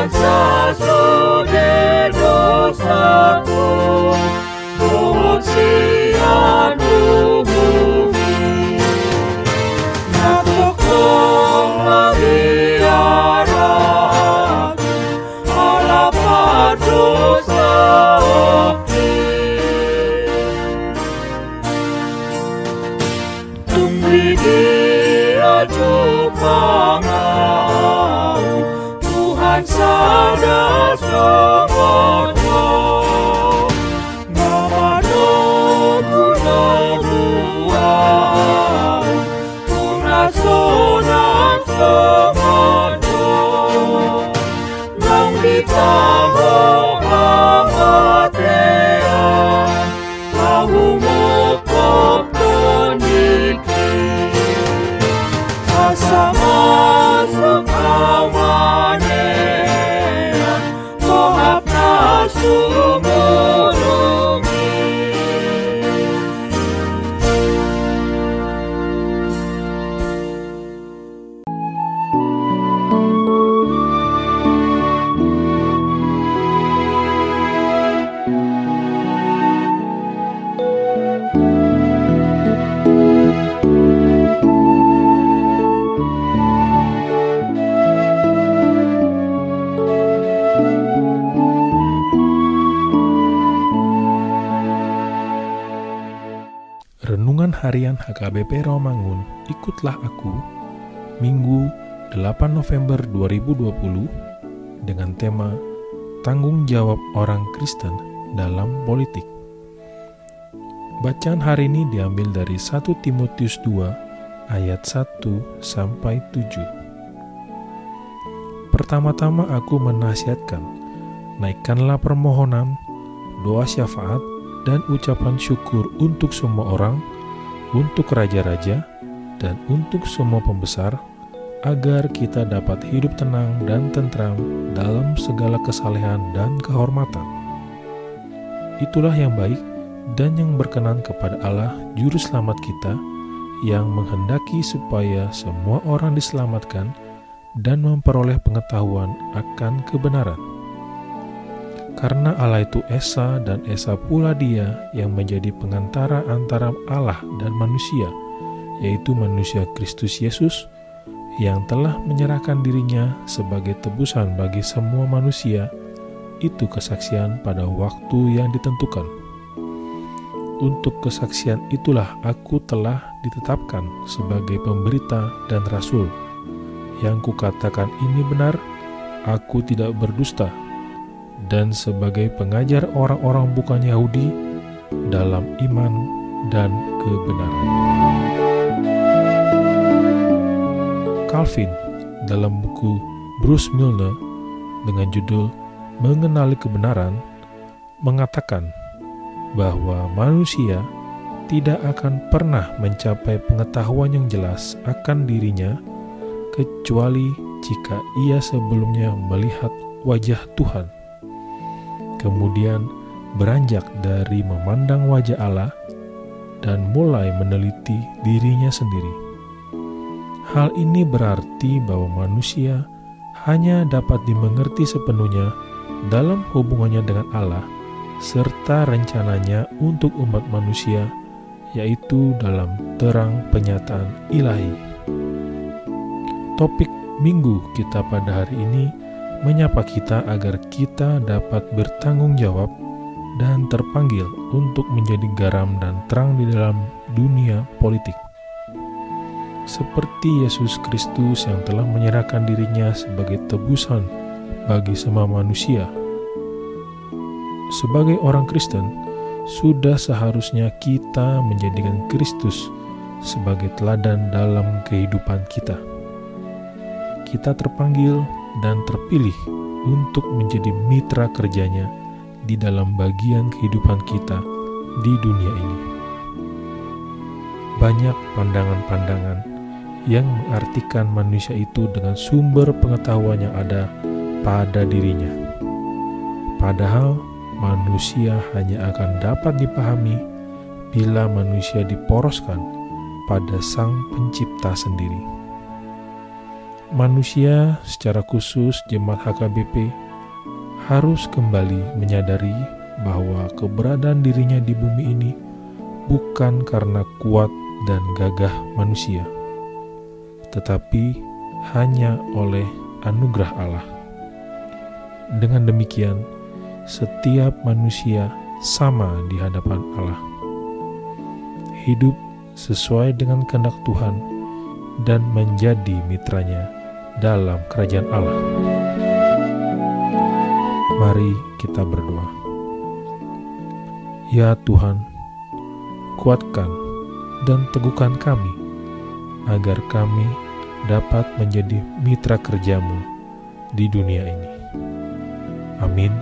Ojca swego saku, mocy on us, Harian HKBP Romangun, ikutlah aku, Minggu 8 November 2020, dengan tema Tanggung Jawab Orang Kristen dalam Politik. Bacaan hari ini diambil dari 1 Timotius 2 ayat 1 sampai 7. Pertama-tama aku menasihatkan, naikkanlah permohonan, doa syafaat, dan ucapan syukur untuk semua orang, untuk raja-raja, dan untuk semua pembesar, agar kita dapat hidup tenang dan tentram dalam segala kesalehan dan kehormatan. Itulah yang baik dan yang berkenan kepada Allah Juru Selamat kita, yang menghendaki supaya semua orang diselamatkan dan memperoleh pengetahuan akan kebenaran. Karena Allah itu Esa dan Esa pula dia yang menjadi pengantara antara Allah dan manusia, yaitu manusia Kristus Yesus, yang telah menyerahkan dirinya sebagai tebusan bagi semua manusia, itu kesaksian pada waktu yang ditentukan. Untuk kesaksian itulah aku telah ditetapkan sebagai pemberita dan rasul. Yang kukatakan ini benar, aku tidak berdusta, dan sebagai pengajar orang-orang bukan Yahudi dalam iman dan kebenaran. Calvin dalam buku Bruce Milner dengan judul Mengenali Kebenaran mengatakan bahwa manusia tidak akan pernah mencapai pengetahuan yang jelas akan dirinya kecuali jika ia sebelumnya melihat wajah Tuhan kemudian beranjak dari memandang wajah Allah dan mulai meneliti dirinya sendiri. Hal ini berarti bahwa manusia hanya dapat dimengerti sepenuhnya dalam hubungannya dengan Allah serta rencananya untuk umat manusia, yaitu dalam terang penyataan ilahi. Topik minggu kita pada hari ini menyapa kita agar kita dapat bertanggung jawab dan terpanggil untuk menjadi garam dan terang di dalam dunia politik. Seperti Yesus Kristus yang telah menyerahkan dirinya sebagai tebusan bagi semua manusia. Sebagai orang Kristen, sudah seharusnya kita menjadikan Kristus sebagai teladan dalam kehidupan kita. Kita terpanggil dan terpilih untuk menjadi mitra kerjanya di dalam bagian kehidupan kita di dunia ini. Banyak pandangan-pandangan yang mengartikan manusia itu dengan sumber pengetahuan yang ada pada dirinya. Padahal manusia hanya akan dapat dipahami bila manusia diporoskan pada Sang Pencipta sendiri manusia, secara khusus jemaat HKBP, harus kembali menyadari bahwa keberadaan dirinya di bumi ini bukan karena kuat dan gagah manusia, tetapi hanya oleh anugerah Allah. Dengan demikian, setiap manusia sama di hadapan Allah. Hidup sesuai dengan kehendak Tuhan dan menjadi mitranya dalam kerajaan Allah. Mari kita berdoa. Ya Tuhan, kuatkan dan teguhkan kami agar kami dapat menjadi mitra kerjamu di dunia ini. Amin.